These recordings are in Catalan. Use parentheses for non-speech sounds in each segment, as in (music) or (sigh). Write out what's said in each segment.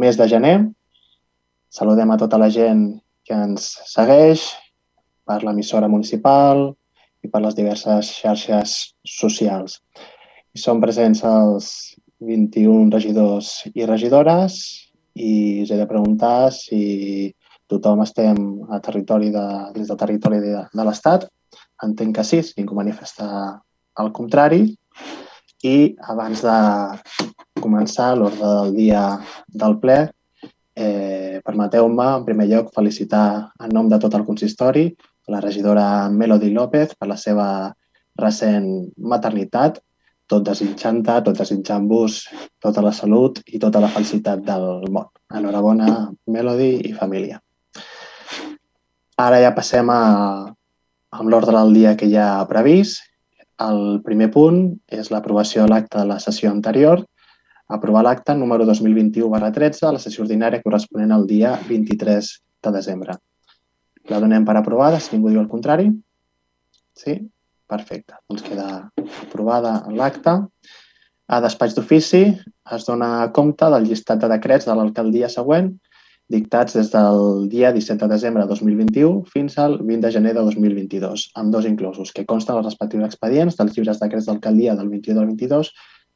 mes de gener. Saludem a tota la gent que ens segueix per l'emissora municipal i per les diverses xarxes socials. I són presents els 21 regidors i regidores i us he de preguntar si tothom estem a territori de, dins del territori de, de l'Estat. Entenc que sí, si ningú manifesta el contrari. I abans de començar l'ordre del dia del ple, eh, permeteu-me, en primer lloc, felicitar en nom de tot el consistori la regidora Melody López per la seva recent maternitat, tot desitjant-te, tot desitjant-vos tota la salut i tota la felicitat del món. Enhorabona, Melody i família. Ara ja passem a, amb l'ordre del dia que ja ha previst el primer punt és l'aprovació de l'acte de la sessió anterior, aprovar l'acte número 2021 barra 13 a la sessió ordinària corresponent al dia 23 de desembre. La donem per aprovada, si ningú diu el contrari. Sí? Perfecte. Doncs queda aprovada l'acte. A despatx d'ofici es dona compte del llistat de decrets de l'alcaldia següent dictats des del dia 17 de desembre de 2021 fins al 20 de gener de 2022, amb dos inclosos, que consten els respectius expedients dels llibres decrets d'alcaldia del 21 del 22,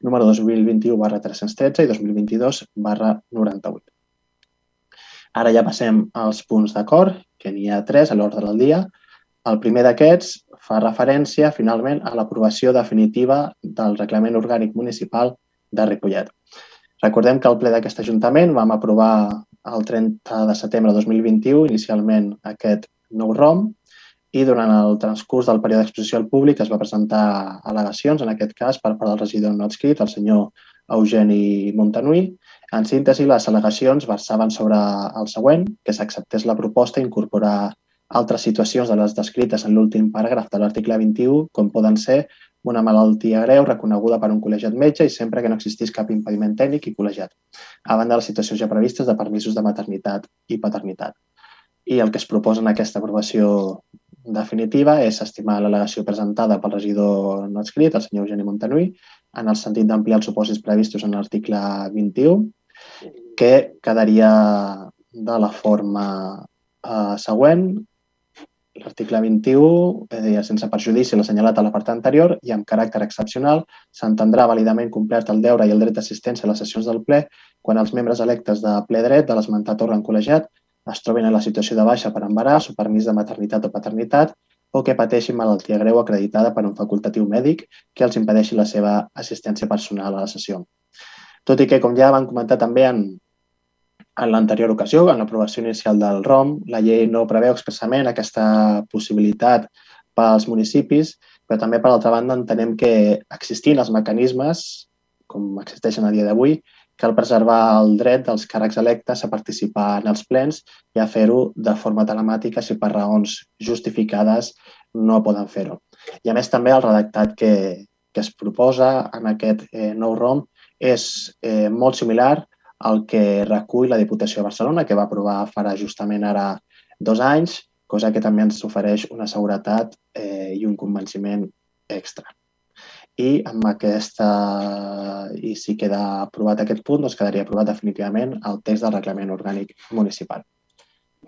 número 2021 barra 313 i 2022 barra 98. Ara ja passem als punts d'acord, que n'hi ha tres a l'ordre del dia. El primer d'aquests fa referència, finalment, a l'aprovació definitiva del reglament orgànic municipal de Ripollet. Recordem que al ple d'aquest Ajuntament vam aprovar el 30 de setembre de 2021 inicialment aquest nou ROM i durant el transcurs del període d'exposició al públic es va presentar al·legacions, en aquest cas per part del regidor no adscrit, el senyor Eugeni Montanui. En síntesi, les al·legacions versaven sobre el següent, que s'acceptés la proposta incorporar altres situacions de les descrites en l'últim paràgraf de l'article 21, com poden ser una malaltia greu reconeguda per un col·legiat metge i sempre que no existís cap impediment tècnic i col·legiat, a banda de les situacions ja previstes de permisos de maternitat i paternitat. I el que es proposa en aquesta aprovació definitiva és estimar l'al·legació presentada pel regidor no escrit, el senyor Eugeni Montanui, en el sentit d'ampliar els supòsits previstos en l'article 21, que quedaria de la forma eh, següent, L'article 21 eh, sense perjudici l'assenyalat a l'apartat anterior i amb caràcter excepcional, s'entendrà validament complert el deure i el dret d'assistència a les sessions del ple quan els membres electes de ple dret de l'esmentat òrgan col·legiat es trobin en la situació de baixa per embaràs o permís de maternitat o paternitat o que pateixin malaltia greu acreditada per un facultatiu mèdic que els impedeixi la seva assistència personal a la sessió. Tot i que, com ja van comentar també en, en l'anterior ocasió, en l'aprovació inicial del ROM, la llei no preveu expressament aquesta possibilitat pels municipis, però també, per altra banda, entenem que existint els mecanismes, com existeixen a dia d'avui, cal preservar el dret dels càrrecs electes a participar en els plens i a fer-ho de forma telemàtica si per raons justificades no poden fer-ho. I a més també el redactat que, que es proposa en aquest eh, nou ROM és eh, molt similar el que recull la Diputació de Barcelona, que va aprovar farà justament ara dos anys, cosa que també ens ofereix una seguretat eh, i un convenciment extra. I amb aquesta, i si queda aprovat aquest punt, doncs quedaria aprovat definitivament el text del reglament orgànic municipal.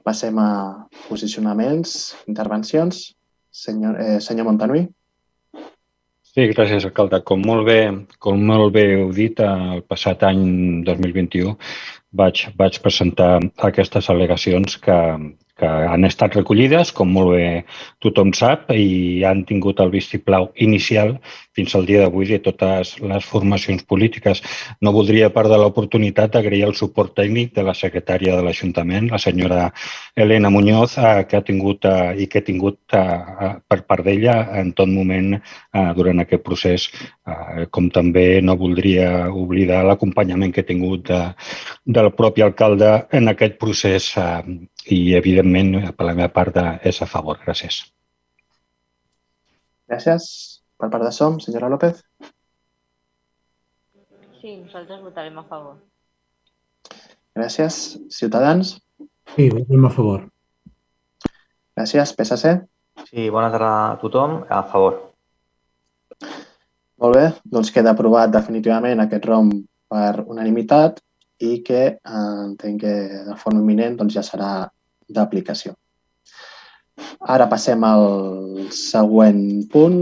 Passem a posicionaments, intervencions. Senyor, eh, senyor Montanui. Sí, gràcies, alcalde. Com molt bé, com molt bé heu dit, el passat any 2021 vaig, vaig presentar aquestes al·legacions que, que han estat recollides, com molt bé tothom sap, i han tingut el vistiplau inicial fins al dia d'avui de totes les formacions polítiques. No voldria perdre l'oportunitat d'agrair el suport tècnic de la secretària de l'Ajuntament, la senyora Elena Muñoz, eh, que ha tingut eh, i que ha tingut eh, per part d'ella en tot moment durant aquest procés, com també no voldria oblidar l'acompanyament que he tingut de, del propi alcalde en aquest procés i, evidentment, per la meva part, és a favor. Gràcies. Gràcies. Per part de SOM, senyora López. Sí, nosaltres votarem a favor. Gràcies. Ciutadans? Sí, votarem a favor. Gràcies. PSC? Sí, bona tarda a tothom. A favor. Molt bé, doncs queda aprovat definitivament aquest ROM per unanimitat i que eh, entenc que de forma imminent doncs, ja serà d'aplicació. Ara passem al següent punt,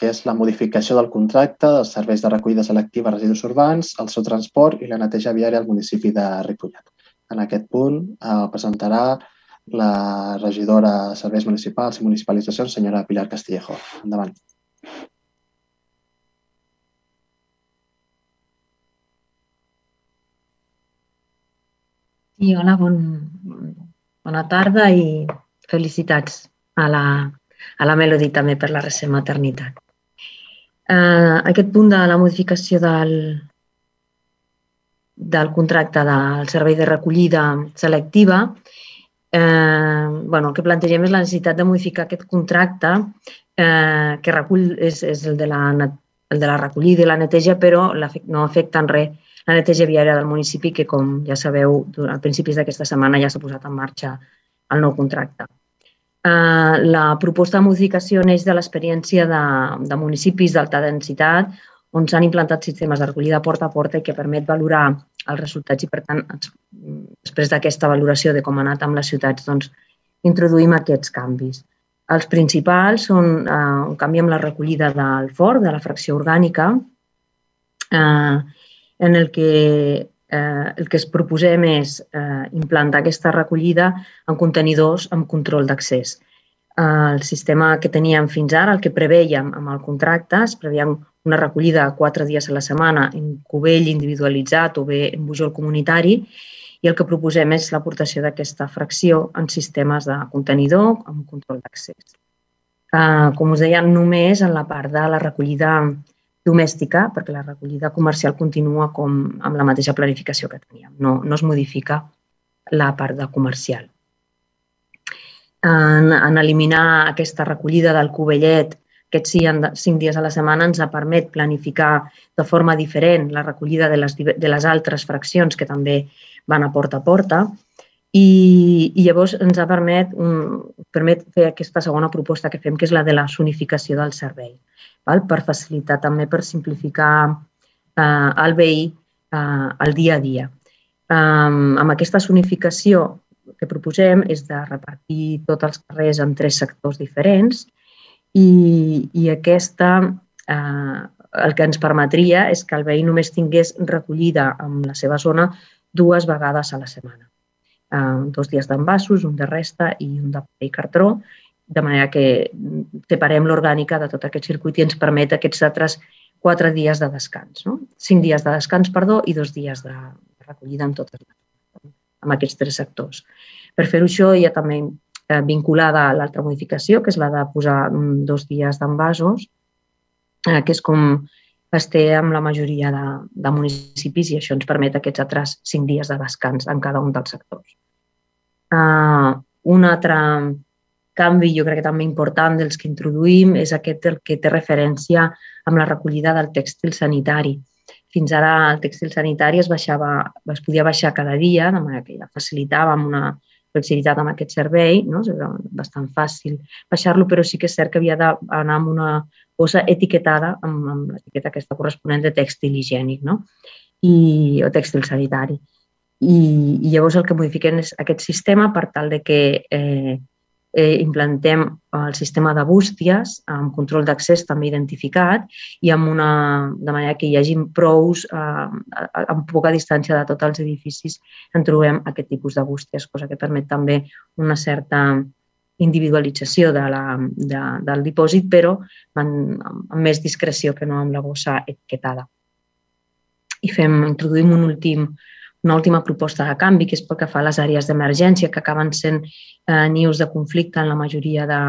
que és la modificació del contracte dels serveis de recollida selectiva de residus urbans, el seu transport i la neteja viària al municipi de Ripollet. En aquest punt eh, presentarà la regidora de Serveis Municipals i Municipalitzacions, senyora Pilar Castillejo. Endavant. Sí, hola, bon, bona tarda i felicitats a la, a la Melody també per la recent maternitat. Eh, aquest punt de la modificació del, del contracte del servei de recollida selectiva, eh, bueno, el que plantegem és la necessitat de modificar aquest contracte eh, que recull, és, és el, de la, el de la recollida i la neteja, però no afecta en res la neteja viària del municipi, que com ja sabeu, a principis d'aquesta setmana ja s'ha posat en marxa el nou contracte. Eh, la proposta de modificació neix de l'experiència de, de municipis d'alta densitat on s'han implantat sistemes de recollida porta a porta i que permet valorar els resultats i, per tant, després d'aquesta valoració de com ha anat amb les ciutats, doncs, introduïm aquests canvis. Els principals són eh, un canvi amb la recollida del fort, de la fracció orgànica, eh, en el que eh, el que es proposem és eh, implantar aquesta recollida en contenidors amb control d'accés. Eh, el sistema que teníem fins ara, el que preveiem amb el contracte, es preveien una recollida quatre dies a la setmana en cubell individualitzat o bé en bujol comunitari i el que proposem és l'aportació d'aquesta fracció en sistemes de contenidor amb control d'accés. Eh, com us deia, només en la part de la recollida domèstica, perquè la recollida comercial continua com amb la mateixa planificació que teníem. No, no es modifica la part de comercial. En, en eliminar aquesta recollida del covellet, aquests cinc dies a la setmana, ens permet planificar de forma diferent la recollida de les, de les altres fraccions que també van a porta a porta i, i llavors ens ha permet, un, permet fer aquesta segona proposta que fem, que és la de la sonificació del servei val? per facilitar també, per simplificar eh, el veí eh, el dia a dia. Um, amb aquesta zonificació que proposem és de repartir tots els carrers en tres sectors diferents i, i aquesta eh, el que ens permetria és que el veí només tingués recollida en la seva zona dues vegades a la setmana. Eh, dos dies d'envasos, un de resta i un de paper i cartró, de manera que separem l'orgànica de tot aquest circuit i ens permet aquests altres quatre dies de descans. No? Cinc dies de descans, perdó, i dos dies de recollida en totes amb aquests tres sectors. Per fer-ho això hi ha també eh, vinculada a l'altra modificació, que és la de posar mm, dos dies d'envasos, eh, que és com es té amb la majoria de, de municipis i això ens permet aquests altres cinc dies de descans en cada un dels sectors. Uh, un altre canvi, jo crec que també important dels que introduïm, és aquest el que té referència amb la recollida del tèxtil sanitari. Fins ara el tèxtil sanitari es, baixava, es podia baixar cada dia, de manera que ja facilitàvem una flexibilitat amb aquest servei, no? era bastant fàcil baixar-lo, però sí que és cert que havia d'anar amb una bossa etiquetada amb, amb l'etiqueta aquesta corresponent de tèxtil higiènic no? I, o tèxtil sanitari. I, I llavors el que modifiquem és aquest sistema per tal de que eh, eh, implantem el sistema de bústies amb control d'accés també identificat i amb una, de manera que hi hagi prous eh, amb poca distància de tots els edificis en trobem aquest tipus de bústies, cosa que permet també una certa individualització de la, de, del dipòsit, però amb, amb més discreció que no amb la bossa etiquetada. I fem, introduïm un últim una última proposta de canvi, que és pel que fa a les àrees d'emergència, que acaben sent eh, nius de conflicte en la majoria de,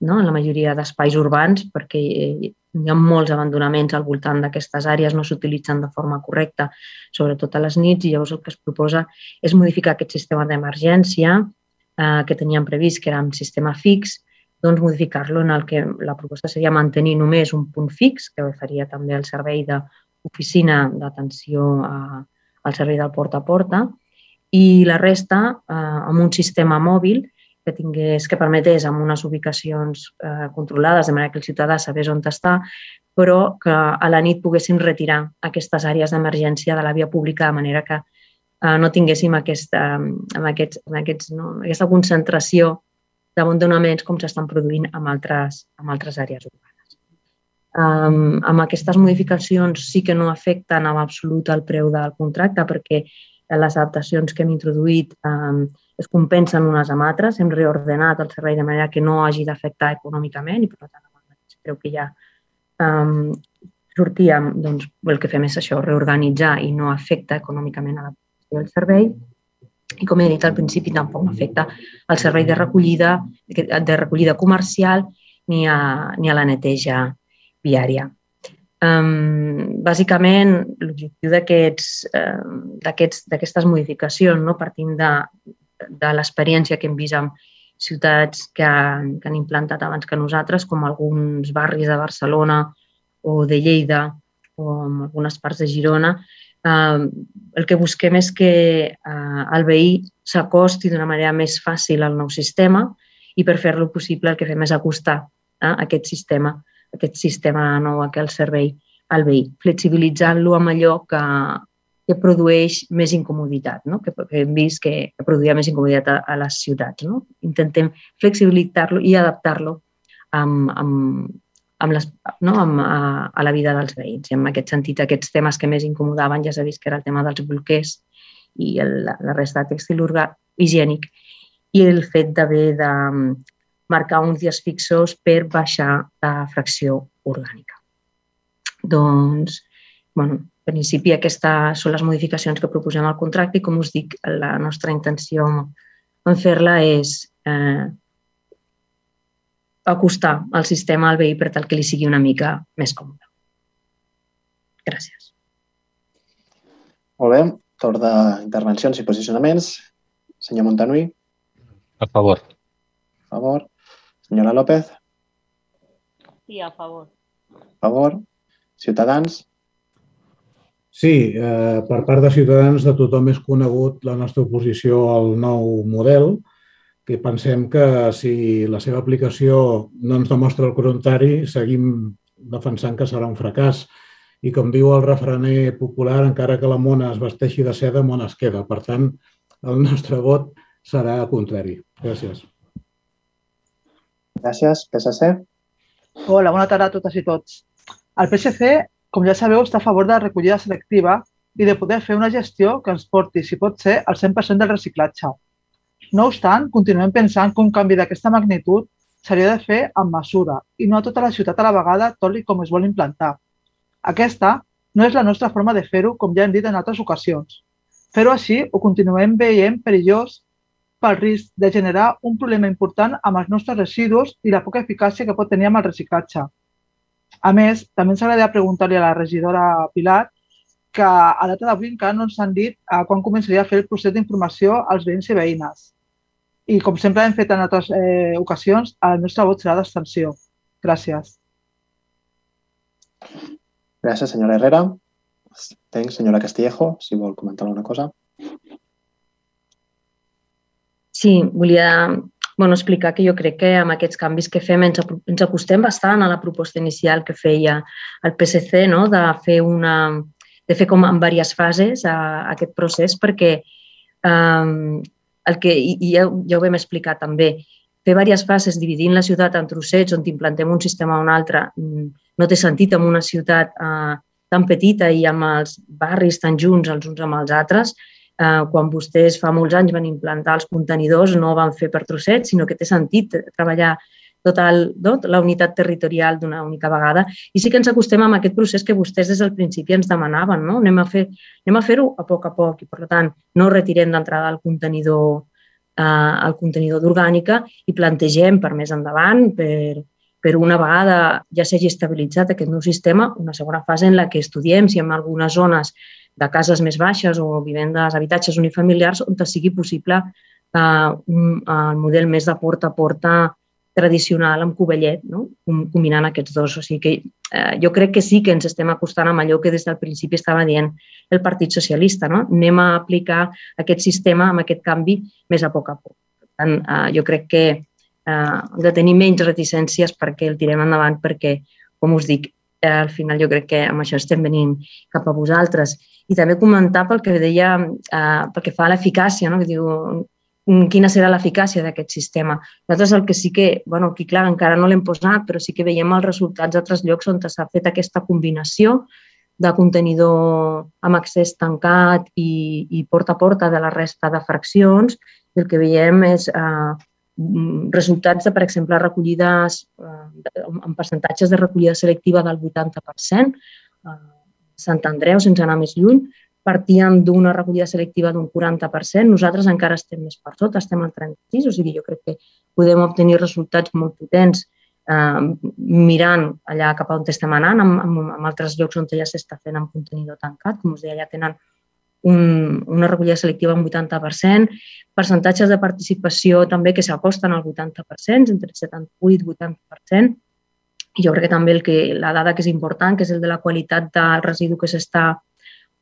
no? en la majoria d'espais urbans, perquè eh, hi ha molts abandonaments al voltant d'aquestes àrees, no s'utilitzen de forma correcta, sobretot a les nits, i llavors el que es proposa és modificar aquest sistema d'emergència eh, que teníem previst, que era un sistema fix, doncs modificar-lo en el que la proposta seria mantenir només un punt fix, que faria també el servei d'oficina d'atenció a, al servei del porta a porta i la resta eh, amb un sistema mòbil que tingués, que permetés amb unes ubicacions eh, controlades, de manera que el ciutadà sabés on està, però que a la nit poguessin retirar aquestes àrees d'emergència de la via pública de manera que eh, no tinguéssim aquesta, amb aquests, amb aquests, no, aquesta concentració d'abandonaments com s'estan produint en altres, en altres àrees urbanes. Um, amb aquestes modificacions sí que no afecten en absolut el preu del contracte perquè les adaptacions que hem introduït um, es compensen unes amb altres. Hem reordenat el servei de manera que no hagi d'afectar econòmicament i, per tant, creu que ja um, sortíem, doncs, el que fem és això, reorganitzar i no afecta econòmicament a la del servei i, com he dit al principi, tampoc afecta al servei de recollida, de recollida comercial ni a, ni a la neteja viària. Um, bàsicament, l'objectiu d'aquestes modificacions, no, partint de, de l'experiència que hem vist amb ciutats que que han implantat abans que nosaltres, com alguns barris de Barcelona o de Lleida o en algunes parts de Girona, eh, el que busquem és que eh, el veí s'acosti d'una manera més fàcil al nou sistema i per fer-lo possible el que fem és acostar eh, aquest sistema, aquest sistema nou, aquest servei al veí, flexibilitzant-lo amb allò que, que produeix més incomoditat, no? que, que hem vist que, que produïa més incomoditat a, a les ciutats. No? Intentem flexibilitzar-lo i adaptar-lo amb, amb, amb les, no? amb, a, a la vida dels veïns. I en aquest sentit, aquests temes que més incomodaven ja s'ha vist que era el tema dels bolquers i el, la resta de textil urgà, higiènic i el fet d'haver de marcar uns dies fixos per baixar la fracció orgànica. Doncs, bueno, en principi aquestes són les modificacions que proposem al contracte i, com us dic, la nostra intenció en fer-la és eh, acostar el sistema al veí per tal que li sigui una mica més còmode. Gràcies. Molt bé. Torn d'intervencions i posicionaments. Senyor Montanui. A favor. A favor. Senyora López. Sí, a favor. A favor. Ciutadans. Sí, eh, per part de Ciutadans de tothom és conegut la nostra oposició al nou model, que pensem que si la seva aplicació no ens demostra el contrari, seguim defensant que serà un fracàs. I com diu el refrener popular, encara que la mona es vesteixi de seda, mona es queda. Per tant, el nostre vot serà contrari. Gràcies. Gràcies. PSC. Hola, bona tarda a totes i tots. El PSC, com ja sabeu, està a favor de la recollida selectiva i de poder fer una gestió que ens porti, si pot ser, al 100% del reciclatge. No obstant, continuem pensant que un canvi d'aquesta magnitud s'hauria de fer amb mesura i no a tota la ciutat a la vegada, tot i com es vol implantar. Aquesta no és la nostra forma de fer-ho, com ja hem dit en altres ocasions. Fer-ho així ho continuem veient perillós pel risc de generar un problema important amb els nostres residus i la poca eficàcia que pot tenir amb el reciclatge. A més, també ens agradaria preguntar-li a la regidora Pilar que a data d'avui encara no ens han dit a quan començaria a fer el procés d'informació als veïns i veïnes i com sempre hem fet en altres eh, ocasions, el nostre vot serà d'abstenció. Gràcies. Gràcies, senyora Herrera. Tenc senyora Castillejo, si vol comentar alguna cosa. Sí, volia bueno, explicar que jo crec que amb aquests canvis que fem ens, ens acostem bastant a la proposta inicial que feia el PSC, no? de fer una de fer com en diverses fases a, a aquest procés perquè um, el que, i, ja, ja ho vam explicar també, fer diverses fases dividint la ciutat en trossets on implantem un sistema o un altre mm, no té sentit en una ciutat eh, tan petita i amb els barris tan junts els uns amb els altres. Eh, quan vostès fa molts anys van implantar els contenidors no van fer per trossets, sinó que té sentit treballar el, no? la unitat territorial d'una única vegada. I sí que ens acostem amb aquest procés que vostès des del principi ens demanaven. No? Anem a fer-ho a, fer a poc a poc i, per tant, no retirem d'entrada el contenidor eh, el contenidor d'orgànica i plantegem per més endavant, per, per una vegada ja s'hagi estabilitzat aquest nou sistema, una segona fase en la que estudiem si en algunes zones de cases més baixes o vivendes, habitatges unifamiliars, on sigui possible eh, un, el model més de porta a porta tradicional amb covellet, no? combinant aquests dos. O sigui que eh, jo crec que sí que ens estem acostant amb allò que des del principi estava dient el Partit Socialista. No? Anem a aplicar aquest sistema amb aquest canvi més a poc a poc. Per tant, eh, jo crec que eh, de tenir menys reticències perquè el tirem endavant perquè, com us dic, eh, al final jo crec que amb això estem venint cap a vosaltres. I també comentar pel que deia, eh, pel que fa a l'eficàcia, no? que diu mm, quina serà l'eficàcia d'aquest sistema. Nosaltres el que sí que, bueno, aquí clar, encara no l'hem posat, però sí que veiem els resultats d'altres llocs on s'ha fet aquesta combinació de contenidor amb accés tancat i, i porta a porta de la resta de fraccions. I el que veiem és eh, resultats de, per exemple, recollides eh, en percentatges de recollida selectiva del 80%. Eh, Sant Andreu, sense anar més lluny, partíem d'una recollida selectiva d'un 40%. Nosaltres encara estem més per sota, estem al 36%, o sigui, jo crec que podem obtenir resultats molt potents eh, mirant allà cap a on estem anant, amb, amb, amb altres llocs on ja s'està fent amb contenidor tancat. Com us deia, ja tenen un, una recollida selectiva un 80%, percentatges de participació també que s'acosten al 80%, entre 78 i 80%. I jo crec que també el que, la dada que és important, que és el de la qualitat del residu que s'està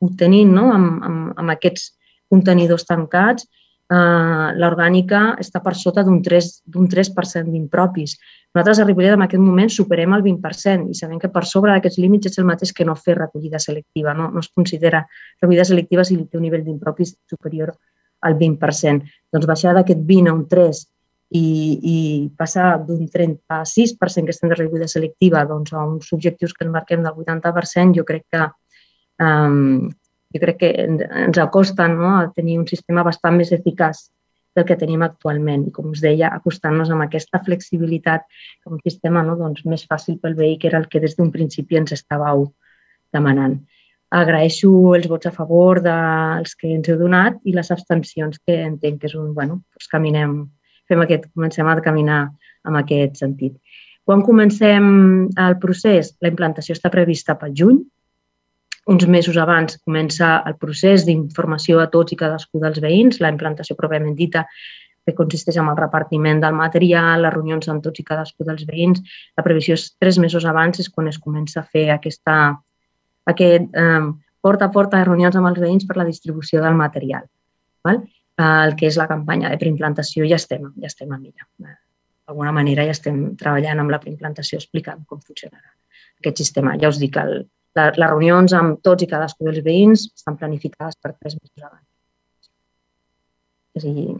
obtenint no? amb, amb, amb aquests contenidors tancats, eh, l'orgànica està per sota d'un 3%, 3 d'impropis. Nosaltres a Ripollet en aquest moment superem el 20% i sabem que per sobre d'aquests límits és el mateix que no fer recollida selectiva. No, no es considera recollida selectiva si té un nivell d'impropis superior al 20%. Doncs baixar d'aquest 20 a un 3 i, i passar d'un 36% que estem de recollida selectiva doncs, a uns objectius que ens marquem del 80%, jo crec que um, jo crec que ens acosta no, a tenir un sistema bastant més eficaç del que tenim actualment. I com us deia, acostant-nos amb aquesta flexibilitat com un sistema no, doncs, més fàcil pel veí, que era el que des d'un principi ens estàveu demanant. Agraeixo els vots a favor dels que ens heu donat i les abstencions que entenc que és un, bueno, doncs caminem, fem aquest, comencem a caminar en aquest sentit. Quan comencem el procés? La implantació està prevista pel juny, uns mesos abans comença el procés d'informació a tots i cadascú dels veïns, la implantació pròpiament dita, que consisteix en el repartiment del material, les reunions amb tots i cadascú dels veïns. La previsió és tres mesos abans, és quan es comença a fer aquesta, aquest eh, porta a porta de reunions amb els veïns per la distribució del material. Val? El que és la campanya de preimplantació ja estem, ja estem amb ella. D'alguna manera ja estem treballant amb la preimplantació explicant com funcionarà aquest sistema. Ja us dic, el, les reunions amb tots i cadascú dels veïns estan planificades per tres mesos abans. I,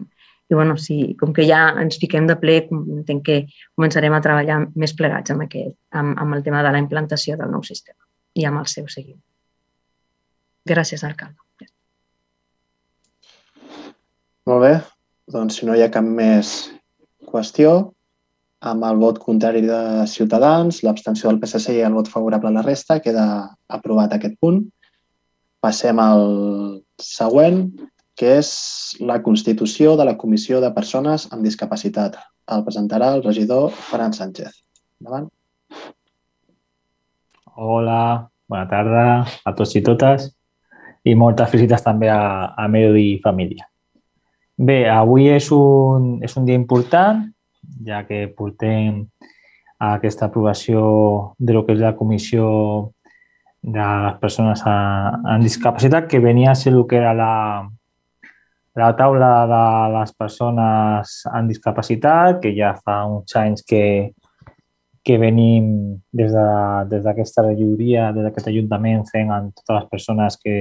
i bueno, sí, com que ja ens fiquem de ple, entenc que començarem a treballar més plegats amb, aquest, amb, amb el tema de la implantació del nou sistema i amb el seu seguiment. Gràcies, alcalde. Molt bé, doncs si no hi ha cap més qüestió, amb el vot contrari de Ciutadans, l'abstenció del PSC i el vot favorable a la resta, queda aprovat aquest punt. Passem al següent, que és la constitució de la Comissió de Persones amb Discapacitat. El presentarà el regidor Ferran Sánchez. Endavant. Hola, bona tarda a tots i totes i moltes felicitats també a, a Melody família. Bé, avui és un, és un dia important ja que portem a aquesta aprovació de lo que és la Comissió de les persones amb discapacitat, que venia a ser el que era la, la taula de les persones amb discapacitat, que ja fa uns anys que, que venim des d'aquesta de, des regidoria, des d'aquest ajuntament, fent amb totes les persones que,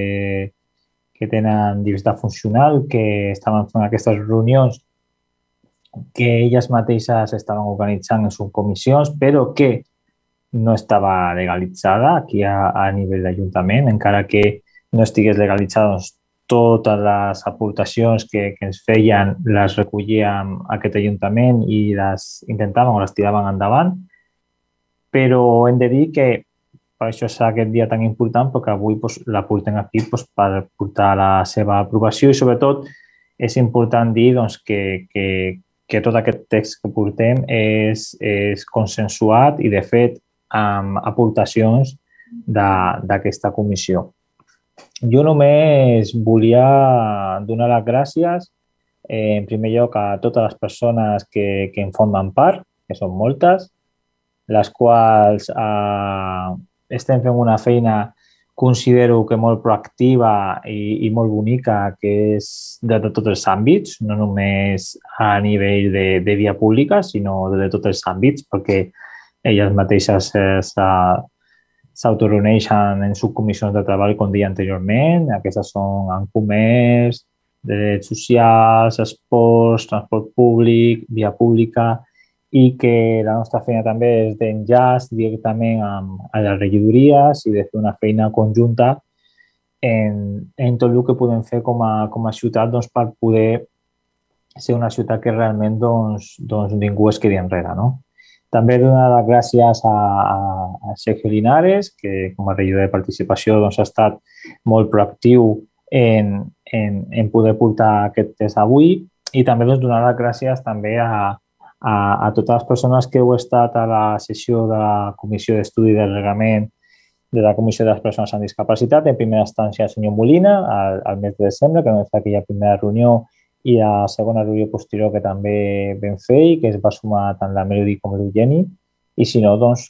que tenen diversitat funcional, que estaven fent aquestes reunions que elles mateixes estaven organitzant en subcomissions, però que no estava legalitzada aquí a, a nivell d'Ajuntament, encara que no estigués legalitzada, doncs, totes les aportacions que, que ens feien les recollíem aquest Ajuntament i les intentaven o les tiraven endavant. Però hem de dir que per això és aquest dia tan important, perquè avui doncs, la portem aquí doncs, per portar la seva aprovació i sobretot és important dir doncs, que, que, que tot aquest text que portem és, és consensuat i, de fet, amb aportacions d'aquesta comissió. Jo només volia donar les gràcies, eh, en primer lloc, a totes les persones que, que en formen part, que són moltes, les quals eh, estem fent una feina considero que molt proactiva i, i molt bonica, que és de, de tots els àmbits, no només a nivell de, de via pública, sinó de, de tots els àmbits, perquè elles mateixes s'autoreuneixen en subcomissions de treball, com deia anteriorment. Aquestes són en comerç, drets socials, esports, transport públic, via pública i que la nostra feina també és d'enllaç directament amb, a les regidories i de fer una feina conjunta en, en tot el que podem fer com a, com a ciutat doncs, per poder ser una ciutat que realment doncs, doncs ningú es quedi enrere. No? També donar les gràcies a, a, a Sergio Linares, que com a regidor de participació doncs, ha estat molt proactiu en, en, en poder portar aquest test avui i també doncs, donar les gràcies també a, a, a totes les persones que heu estat a la sessió de la Comissió d'Estudi del Reglament de la Comissió de les Persones amb Discapacitat, en primera instància el senyor Molina, al, al mes de desembre, que vam fer aquella primera reunió i a segona reunió posterior que també vam fer i que es va sumar tant la Melody com l'Eugeni. I si no, doncs,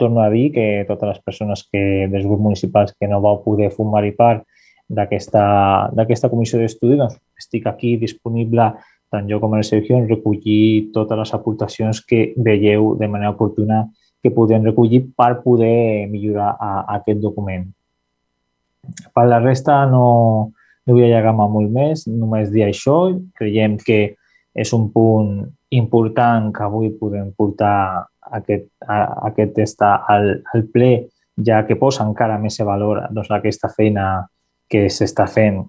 torno a dir que totes les persones que, dels grups municipals que no vau poder formar-hi part d'aquesta comissió d'estudi, doncs estic aquí disponible tant jo com el Sergio en recollir totes les aportacions que veieu de manera oportuna que podem recollir per poder millorar a, a aquest document. Per la resta no, no vull allargar-me molt més, només dir això. Creiem que és un punt important que avui podem portar aquest, a, aquest test al, al ple, ja que posa encara més valor doncs, aquesta feina que s'està fent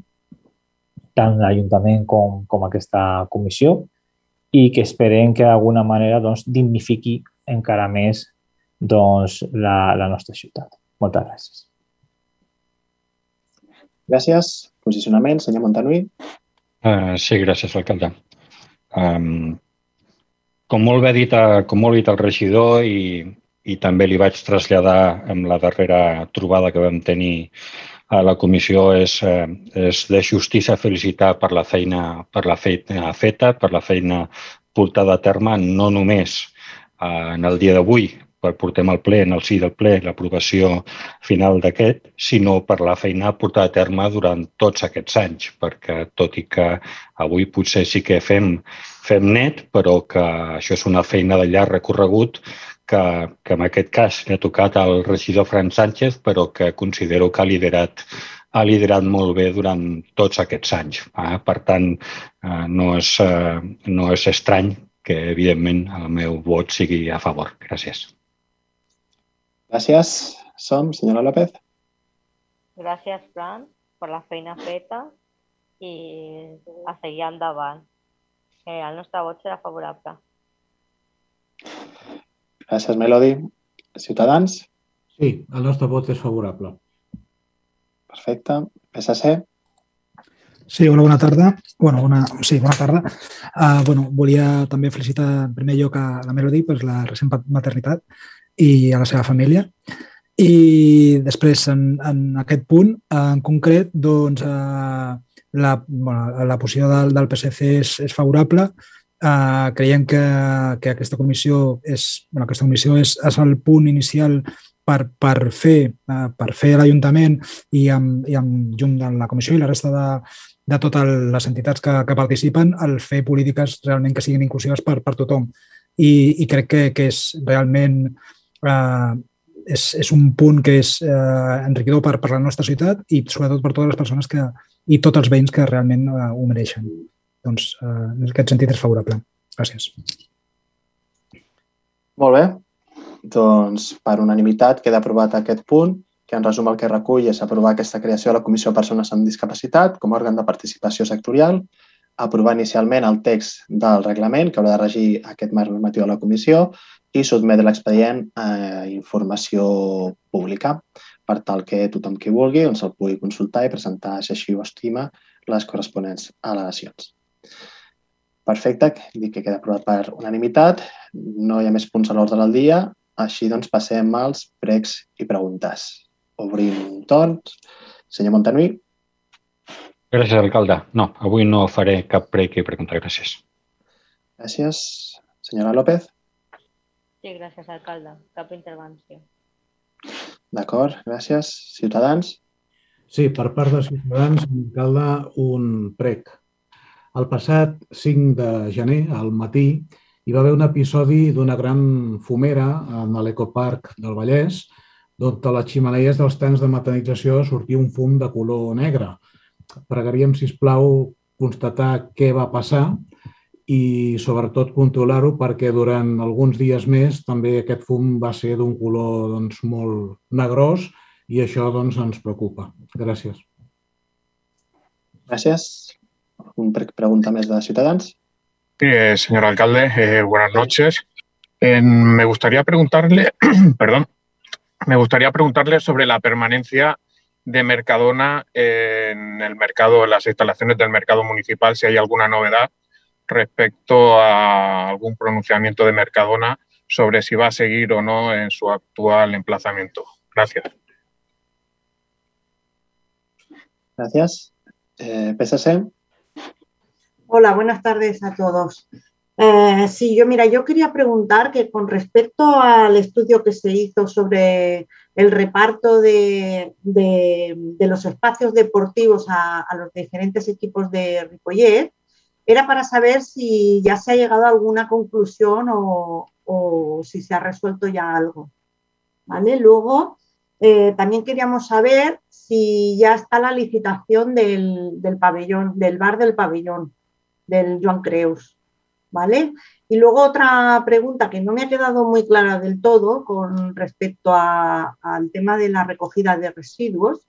tant l'Ajuntament com, com aquesta comissió i que esperem que d'alguna manera doncs, dignifiqui encara més doncs, la, la nostra ciutat. Moltes gràcies. Gràcies. Posicionament, senyor Montanui. Uh, sí, gràcies, alcalde. Um, com molt bé dit, uh, com molt dit el regidor i, i també li vaig traslladar amb la darrera trobada que vam tenir a la comissió és, eh, és de justícia felicitar per la feina, per la feina feta, per la feina portada a terme, no només eh, en el dia d'avui, per portem al ple, en el sí del ple, l'aprovació final d'aquest, sinó per la feina portada a terme durant tots aquests anys, perquè tot i que avui potser sí que fem, fem net, però que això és una feina de llarg recorregut que, que en aquest cas li ha tocat al regidor Fran Sánchez, però que considero que ha liderat ha liderat molt bé durant tots aquests anys. Eh? Per tant, eh, no, és, eh, no és estrany que, evidentment, el meu vot sigui a favor. Gràcies. Gràcies. Som, senyora López. Gràcies, Fran, per la feina feta i a seguir endavant. Eh, el nostre vot serà favorable. Gràcies, Melody. Ciutadans? Sí, el nostre vot és favorable. Perfecte. PSC? Sí, hola, bona tarda. Bueno, una, sí, bona tarda. Uh, bueno, volia també felicitar en primer lloc a la Melody per la recent maternitat i a la seva família. I després, en, en aquest punt, en concret, doncs, uh, la, bueno, la posició del, del PSC és, és favorable Uh, creiem que, que aquesta comissió és, bueno, aquesta comissió és, és el punt inicial per, per fer, uh, per fer l'Ajuntament i, amb, i amb junt de la comissió i la resta de, de totes les entitats que, que participen, el fer polítiques realment que siguin inclusives per, per tothom. I, i crec que, que és realment uh, és, és un punt que és eh, enriquidor per, per la nostra ciutat i sobretot per totes les persones que, i tots els veïns que realment eh, ho mereixen. Doncs, eh, en aquest sentit és favorable. Gràcies. Molt bé. Doncs, per unanimitat, queda aprovat aquest punt, que en resum el que recull és aprovar aquesta creació de la Comissió de Persones amb Discapacitat com a òrgan de participació sectorial, aprovar inicialment el text del reglament que haurà de regir aquest marc normatiu de la comissió i sotmetre l'expedient a informació pública per tal que tothom qui vulgui doncs, el pugui consultar i presentar, si així ho estima, les corresponents al·legacions. Perfecte, dic que queda aprovat per unanimitat. No hi ha més punts a l'ordre del dia. Així doncs passem als pregs i preguntes. Obrim torns. Senyor Montanui. Gràcies, alcalde. No, avui no faré cap prec i pregunta. Gràcies. Gràcies. Senyora López. Sí, gràcies, alcalde. Cap intervenció. D'acord, gràcies. Ciutadans. Sí, per part de Ciutadans, alcalde, un prec. El passat 5 de gener, al matí, hi va haver un episodi d'una gran fumera en l'Ecoparc del Vallès d'on de les ximeneies dels tancs de metanització sortia un fum de color negre. Pregaríem, si plau, constatar què va passar i sobretot controlar-ho perquè durant alguns dies més també aquest fum va ser d'un color doncs, molt negrós i això doncs, ens preocupa. Gràcies. Gràcies. ¿Algun pregunta más de Ciudadanos? Sí, eh, señor alcalde, eh, buenas noches. me gustaría preguntarle, (clears throat) perdón, me gustaría preguntarle sobre la permanencia de Mercadona en el mercado, en las instalaciones del mercado municipal, si hay alguna novedad respecto a algún pronunciamiento de Mercadona sobre si va a seguir o no en su actual emplazamiento. Gracias. Gracias. Eh, PSC. Hola, buenas tardes a todos. Eh, sí, yo mira, yo quería preguntar que con respecto al estudio que se hizo sobre el reparto de, los espacios deportivos a, los diferentes equipos de Ripollet, era para saber si ya se ha llegado a alguna conclusión o, si se ha resuelto ya algo. ¿Vale? Luego, eh, también queríamos saber si ya está la licitación del, del pabellón, del bar del pabellón, del Joan Creus. ¿vale? Y luego otra pregunta que no me ha quedado muy clara del todo con respecto al tema de la recogida de residuos,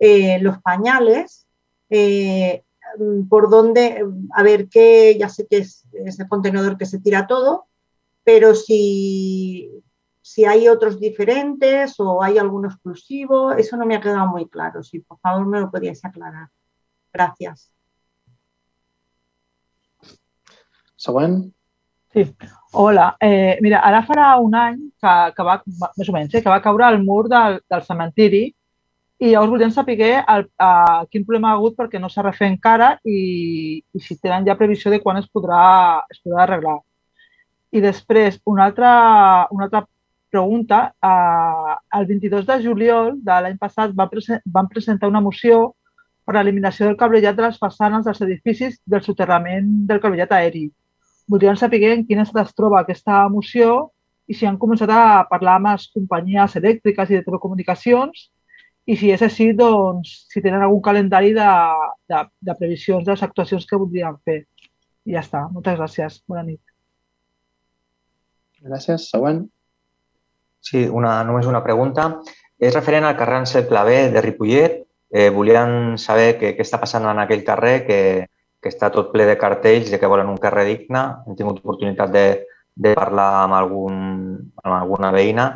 eh, los pañales, eh, por dónde, a ver qué, ya sé que es, el contenedor que se tira todo, pero si, si hay otros diferentes o hay alguno exclusivo, eso no me ha quedado muy claro. Si por favor me lo podíais aclarar. Gracias. Següent. Sí. Hola. Eh, mira, ara farà un any que, que va, més o menys, eh, que va caure el mur del, del cementiri i llavors volíem saber el, a, quin problema ha hagut perquè no s'ha refet encara i, i si tenen ja previsió de quan es podrà, es podrà arreglar. I després, una altra, una altra pregunta. Eh, el 22 de juliol de l'any passat van, presen van presentar una moció per l'eliminació del cablellat de les façanes dels edificis del soterrament del cablellat aeri voldríem saber en quin estat es troba aquesta moció i si han començat a parlar amb les companyies elèctriques i de telecomunicacions i si és així, doncs, si tenen algun calendari de, de, de previsions de les actuacions que voldrien fer. I ja està. Moltes gràcies. Bona nit. Gràcies. Següent. Sí, una, només una pregunta. És referent al carrer Ansel Clavé de Ripollet. Eh, volien saber què, què està passant en aquell carrer, que, que està tot ple de cartells de que volen un carrer digne. Hem tingut oportunitat de, de parlar amb, algun, amb alguna veïna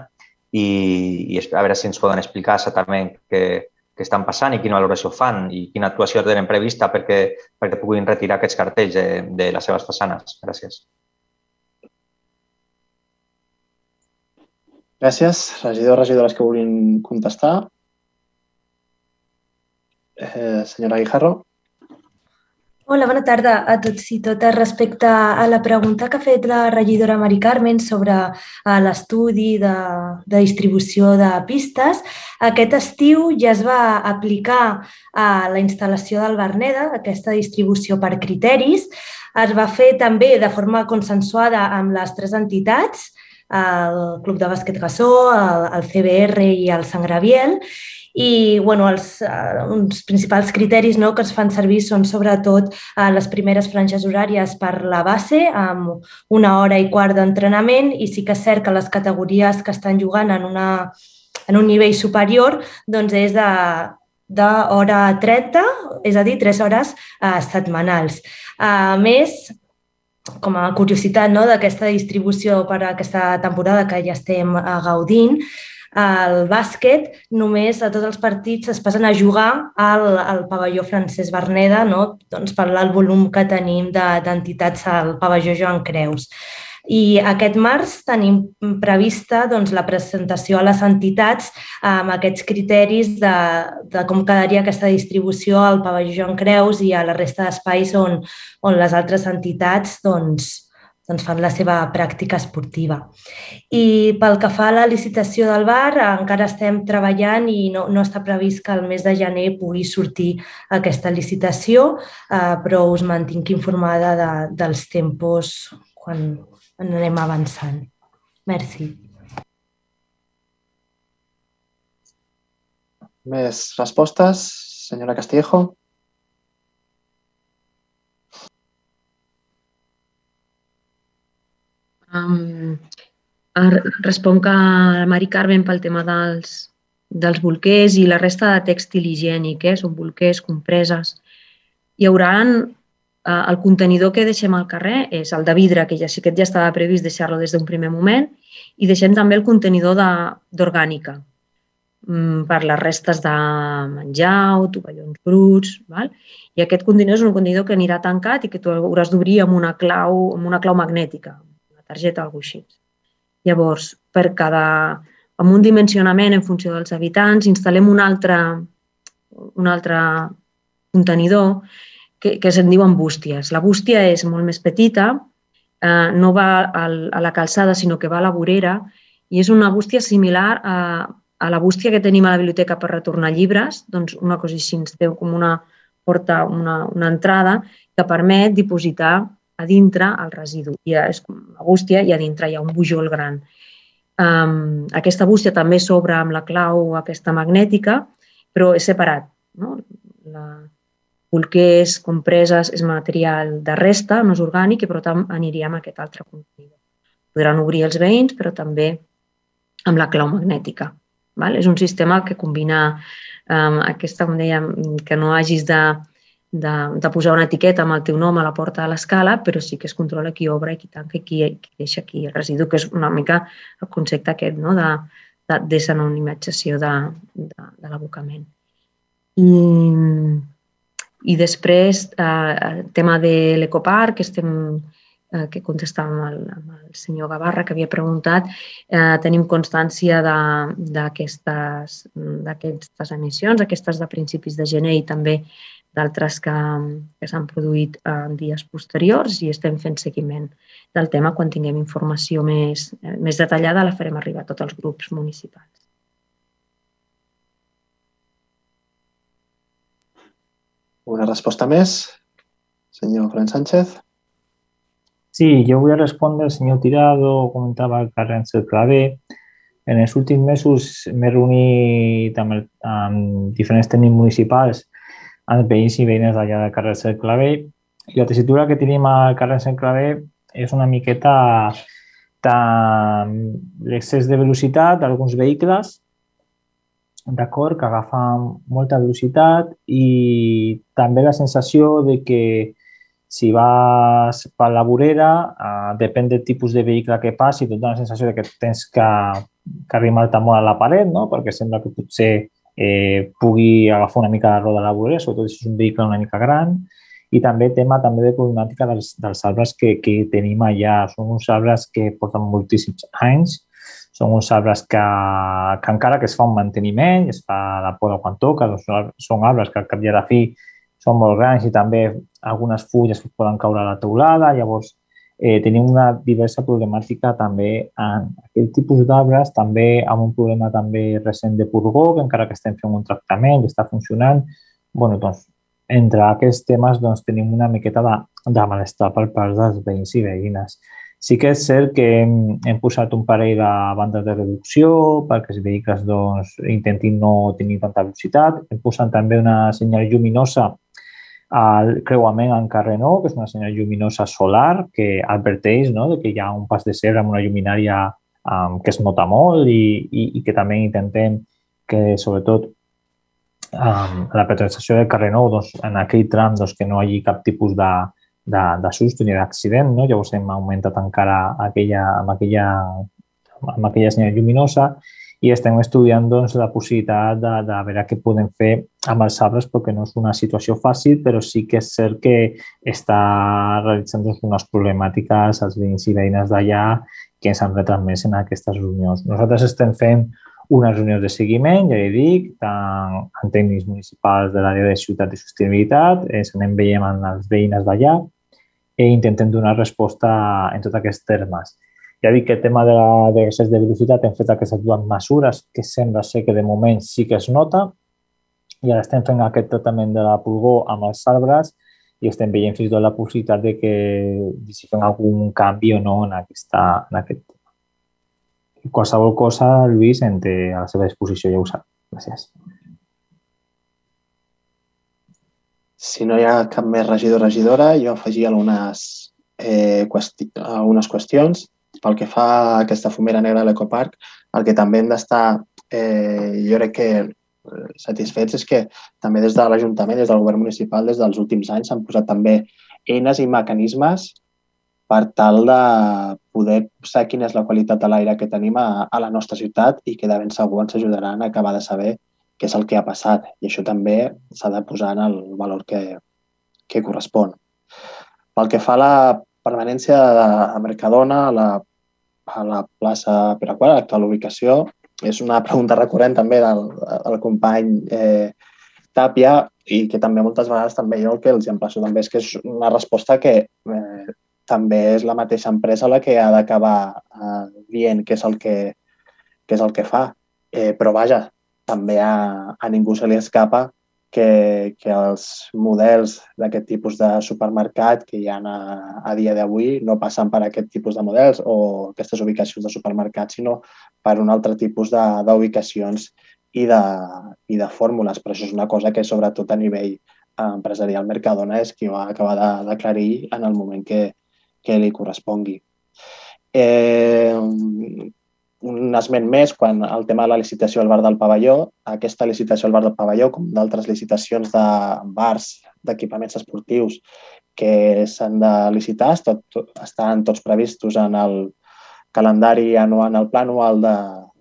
i, i a veure si ens poden explicar exactament què, què estan passant i quina valoració fan i quina actuació tenen prevista perquè, perquè puguin retirar aquests cartells de, de les seves façanes. Gràcies. Gràcies. Regidors, regidores que vulguin contestar. Eh, senyora Guijarro. Hola, bona tarda a tots i totes. Respecte a la pregunta que ha fet la regidora Mari Carmen sobre eh, l'estudi de, de distribució de pistes, aquest estiu ja es va aplicar a la instal·lació del Berneda, aquesta distribució per criteris. Es va fer també de forma consensuada amb les tres entitats, el Club de Bàsquet Gassó, el, el CBR i el Sant Graviel, i bueno, els uh, uns principals criteris no, que es fan servir són sobretot uh, les primeres franges horàries per la base, amb una hora i quart d'entrenament, i sí que és cert que les categories que estan jugant en, una, en un nivell superior doncs és de, d'hora 30, és a dir, 3 hores uh, setmanals. A més, com a curiositat no, d'aquesta distribució per a aquesta temporada que ja estem uh, gaudint, el bàsquet només a tots els partits es passen a jugar al, al pavelló Francesc Berneda no? doncs per el volum que tenim d'entitats al pavelló Joan Creus. I aquest març tenim prevista doncs, la presentació a les entitats amb aquests criteris de, de com quedaria aquesta distribució al pavelló Joan Creus i a la resta d'espais on, on les altres entitats doncs, doncs fan la seva pràctica esportiva. I pel que fa a la licitació del bar, encara estem treballant i no, no està previst que el mes de gener pugui sortir aquesta licitació, eh, però us mantinc informada de, dels tempos quan anem avançant. Merci. Més respostes? Senyora Castillejo? Um, responc a la Mari Carmen pel tema dels, dels bolquers i la resta de tèxtil higiènic, eh? són bolquers, compreses. Hi haurà eh, el contenidor que deixem al carrer és el de vidre, que ja sí que ja estava previst deixar-lo des d'un primer moment, i deixem també el contenidor d'orgànica mm, per les restes de menjar o tovallons bruts. Val? I aquest contenidor és un contenidor que anirà tancat i que tu hauràs d'obrir amb una clau, amb una clau magnètica, targeta alguna així. Llavors, per cada, amb un dimensionament en funció dels habitants, instal·lem un altre, un altre contenidor que, que se'n diuen bústies. La bústia és molt més petita, eh, no va al, a la calçada, sinó que va a la vorera, i és una bústia similar a, a la bústia que tenim a la biblioteca per retornar llibres, doncs una cosa així, ens té com una porta, una, una entrada que permet dipositar a dintre el residu. I és la bústia i a dintre hi ha un bujol gran. Um, aquesta bústia també s'obre amb la clau aquesta magnètica, però és separat. No? La, bolquers, compreses, és material de resta, no és orgànic i per tant aniria amb aquest altre contenidor. Podran obrir els veïns, però també amb la clau magnètica. Val? És un sistema que combina um, aquesta, com dèiem, que no hagis de, de, de posar una etiqueta amb el teu nom a la porta de l'escala, però sí que es controla qui obre i qui tanca i qui, qui deixa aquí el residu, que és una mica el concepte aquest no? de, de desanonimatzació de, de, de l'abocament. I, i després, eh, el tema de l'ecoparc, que estem eh, que contestàvem al, amb el senyor Gavarra, que havia preguntat, eh, tenim constància d'aquestes emissions, aquestes de principis de gener i també d'altres que, que s'han produït en dies posteriors i estem fent seguiment del tema. Quan tinguem informació més, eh, més detallada la farem arribar a tots els grups municipals. Una resposta més? Senyor Fran Sánchez. Sí, yo voy a responder, el señor Tirado comentaba Carles Clavé. En els últims mesos m'he reunit amb, el, amb diferents tècnics municipals, amb veïns i veïnes d'allà del carrer Cel Clavé. I la tessitura que tenim al carrer Cel Clavé és una miqueta l'excés de velocitat d'alguns vehicles d'acord, que agafen molta velocitat i també la sensació de que si vas per la vorera, eh, depèn del tipus de vehicle que passi, et dona la sensació de que tens que, que arrimar-te molt a la paret, no? perquè sembla que potser eh, pugui agafar una mica la roda de la vorera, sobretot si és un vehicle una mica gran. I també tema també de problemàtica dels, dels arbres que, que tenim allà. Són uns arbres que porten moltíssims anys són uns arbres que, que encara que es fa un manteniment, es fa la poda quan toca, doncs són arbres que al cap i a la fi són molt grans i també algunes fulles poden caure a la teulada. Llavors, eh, tenim una diversa problemàtica també en aquest tipus d'arbres, també amb un problema també recent de purgó, que encara que estem fent un tractament i està funcionant, bueno, doncs, entre aquests temes doncs, tenim una miqueta de, de malestar per part dels veïns i veïnes. Sí que és cert que hem, hem posat un parell de bandes de reducció perquè els vehicles doncs, intentin no tenir tanta velocitat. Hem posat també una senyal lluminosa al creuament en carrer nou, que és una senyal lluminosa solar que adverteix no, que hi ha un pas de cebre amb una lluminària um, que es nota molt i, i, i que també intentem que, sobretot, um, la penetració del carrer nou, doncs, en aquell tram doncs, que no hi hagi cap tipus de, de, de susto ni d'accident, no? llavors hem augmentat encara aquella, amb, aquella, amb aquella senyal lluminosa i estem estudiant doncs, la possibilitat de, de veure què podem fer amb els arbres perquè no és una situació fàcil, però sí que és cert que està realitzant doncs, unes problemàtiques als veïns i veïnes d'allà que ens han retransmès en aquestes reunions. Nosaltres estem fent unes reunions de seguiment, ja he dit, tant en tècnics municipals de l'àrea de ciutat i sostenibilitat, ens anem veient amb les veïnes d'allà i intentem donar resposta en tots aquests termes. Ja dic que el tema de l'excés de velocitat hem fet aquestes dues mesures que sembla ser que de moment sí que es nota i ara estem fent aquest tractament de la pulgó amb els arbres i estem veient fins i tot la possibilitat de que si fem algun canvi o no en, aquesta, en aquest tema. Qualsevol cosa, Lluís, en té a la seva disposició, ja ho sap. Gràcies. Si no hi ha cap més regidor o regidora, jo afegia algunes, eh, qüesti algunes qüestions. Pel que fa a aquesta fumera negra de l'Ecoparc, el que també hem d'estar, eh, jo crec que satisfets és que també des de l'Ajuntament, des del govern municipal, des dels últims anys s'han posat també eines i mecanismes per tal de poder saber quina és la qualitat de l'aire que tenim a, a la nostra ciutat i que de ben segur ens ajudaran a acabar de saber què és el que ha passat. I això també s'ha de posar en el valor que, que correspon. Pel que fa a la permanència de Mercadona, a la, a la plaça Pere a la ubicació, és una pregunta recurrent també del, del company eh, Tàpia i que també moltes vegades també jo el que els emplaço també és que és una resposta que eh, també és la mateixa empresa la que ha d'acabar eh, dient què és el que, què és el que fa. Eh, però vaja, també a, a ningú se li escapa que, que els models d'aquest tipus de supermercat que hi ha a, a dia d'avui no passen per aquest tipus de models o aquestes ubicacions de supermercat, sinó per un altre tipus d'ubicacions i, de, i de fórmules. Però això és una cosa que, sobretot a nivell empresarial, Mercadona és qui ho ha acabat d'aclarir en el moment que, que li correspongui. Eh, un esment més, quan el tema de la licitació al bar del pavelló, aquesta licitació al bar del pavelló, com d'altres licitacions de bars, d'equipaments esportius que s'han de licitar, tot, estan tots previstos en el calendari anual, en el pla anual de,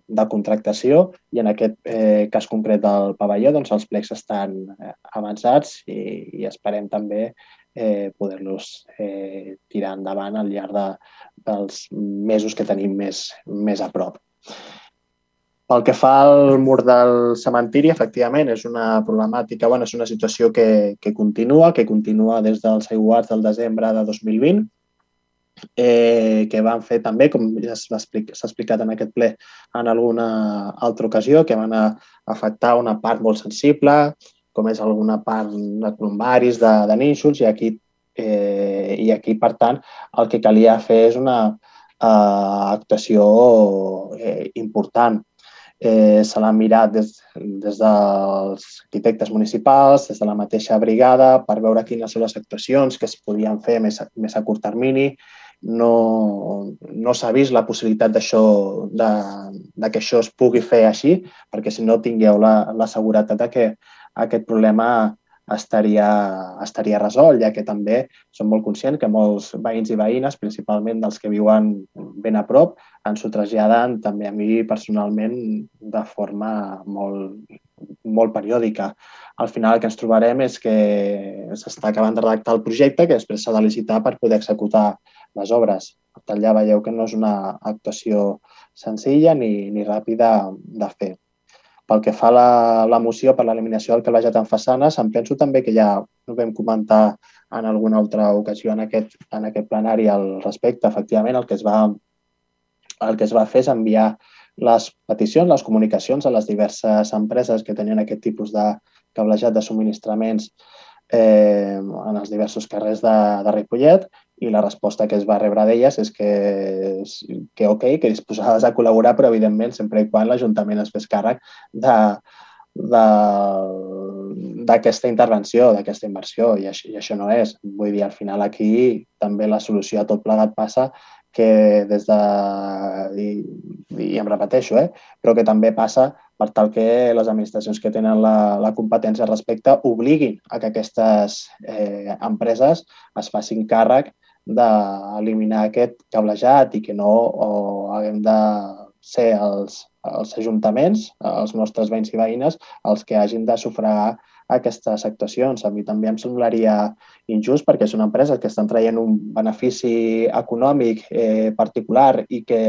de contractació. I en aquest eh, cas concret del pavelló doncs els plecs estan eh, avançats i, i esperem també eh, poder-los eh, tirar endavant al llarg de, dels mesos que tenim més, més a prop. Pel que fa al mur del cementiri, efectivament, és una problemàtica, bueno, és una situació que, que continua, que continua des dels aiguats del desembre de 2020, eh, que van fer també, com ja s'ha explicat en aquest ple en alguna altra ocasió, que van a afectar una part molt sensible, com és alguna part de columbaris, de, de nínxols, i aquí, eh, i aquí, per tant, el que calia fer és una eh, actuació eh, important. Eh, se l'ha mirat des, des dels arquitectes municipals, des de la mateixa brigada, per veure quines són les actuacions que es podien fer més, més a curt termini. No, no s'ha vist la possibilitat d'això, de, de que això es pugui fer així, perquè si no tingueu la, la seguretat de que aquest problema estaria, estaria resolt, ja que també som molt conscients que molts veïns i veïnes, principalment dels que viuen ben a prop, ens ho traslladen també a mi personalment de forma molt, molt periòdica. Al final el que ens trobarem és que s'està acabant de redactar el projecte que després s'ha de licitar per poder executar les obres. Per tant, ja veieu que no és una actuació senzilla ni, ni ràpida de fer. Pel que fa a la, la moció per l'eliminació del cablejat en façanes, em penso també que ja ho vam comentar en alguna altra ocasió en aquest, en aquest plenari al respecte. Efectivament, el que es va, el que es va fer és enviar les peticions, les comunicacions a les diverses empreses que tenien aquest tipus de cablejat de subministraments eh, en els diversos carrers de, de Ripollet i la resposta que es va rebre d'elles és que, que ok, que disposades a col·laborar, però evidentment sempre i quan l'Ajuntament es fes càrrec de, d'aquesta intervenció, d'aquesta inversió, i això, i això no és. Vull dir, al final aquí també la solució a tot plegat passa que des de... I, i em repeteixo, eh? però que també passa per tal que les administracions que tenen la, la competència al respecte obliguin a que aquestes eh, empreses es facin càrrec d'eliminar aquest cablejat i que no o haguem de ser els, els ajuntaments, els nostres veïns i veïnes, els que hagin de sufragar aquestes actuacions. A mi també em semblaria injust perquè són empreses que estan traient un benefici econòmic eh, particular i que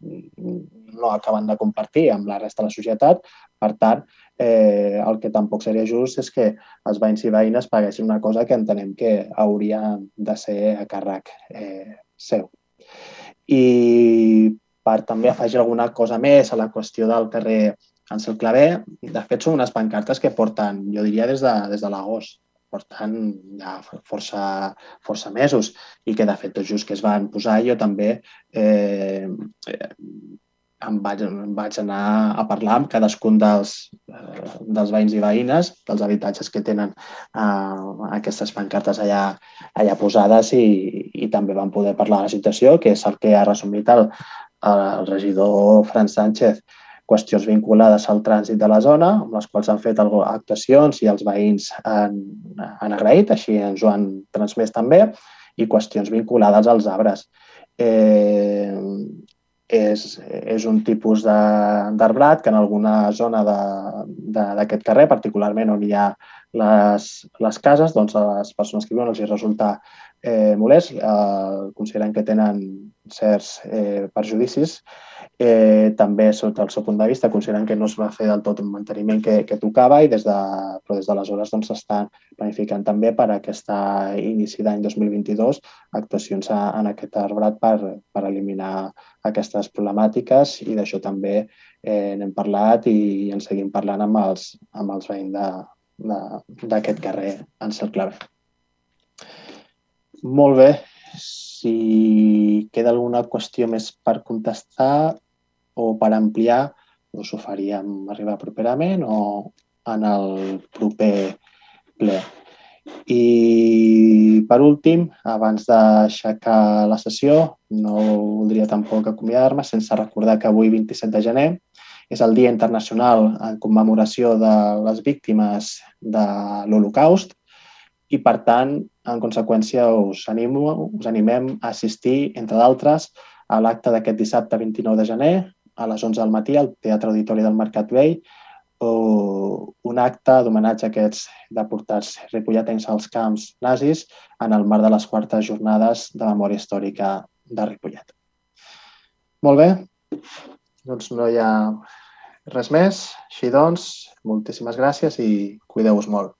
no acaben de compartir amb la resta de la societat. Per tant, eh, el que tampoc seria just és que els veïns i veïnes paguessin una cosa que entenem que hauria de ser a càrrec eh, seu. I per també afegir alguna cosa més a la qüestió del carrer Ansel Clavé, de fet, són unes pancartes que porten, jo diria, des de, des de l'agost portant ja força, força mesos i que, de fet, tot just que es van posar, jo també eh, em vaig, em vaig anar a parlar amb cadascun dels, eh, dels veïns i veïnes dels habitatges que tenen eh, aquestes pancartes allà, allà posades i, i també vam poder parlar de la situació, que és el que ha resumit el, el regidor Fran Sánchez qüestions vinculades al trànsit de la zona, amb les quals han fet actuacions i els veïns han, han agraït, així ens ho han transmès també, i qüestions vinculades als arbres. Eh, és, és un tipus d'arbrat que en alguna zona d'aquest carrer, particularment on hi ha les, les cases, doncs a les persones que viuen els hi resulta eh, molest, eh, consideren que tenen certs eh, perjudicis Eh, també, sota el seu punt de vista, consideren que no es va fer del tot un manteniment que, que tocava i des de, però des d'aleshores doncs, s'estan planificant també per a aquest inici d'any 2022 actuacions a, en aquest arbrat per, per eliminar aquestes problemàtiques i d'això també eh, n'hem parlat i, en seguim parlant amb els, amb els veïns d'aquest carrer en Cercle Molt bé, si queda alguna qüestió més per contestar, o per ampliar, doncs ho faríem arribar properament o en el proper ple. I per últim, abans d'aixecar la sessió, no voldria tampoc acomiadar-me sense recordar que avui, 27 de gener, és el Dia Internacional en commemoració de les víctimes de l'Holocaust i, per tant, en conseqüència, us, animo, us animem a assistir, entre d'altres, a l'acte d'aquest dissabte 29 de gener a les 11 del matí al Teatre Auditori del Mercat Vell o un acte d'homenatge a aquests deportats ripolletens als camps nazis en el marc de les quartes jornades de memòria històrica de Ripollet. Molt bé, doncs no hi ha res més. Així doncs, moltíssimes gràcies i cuideu-vos molt.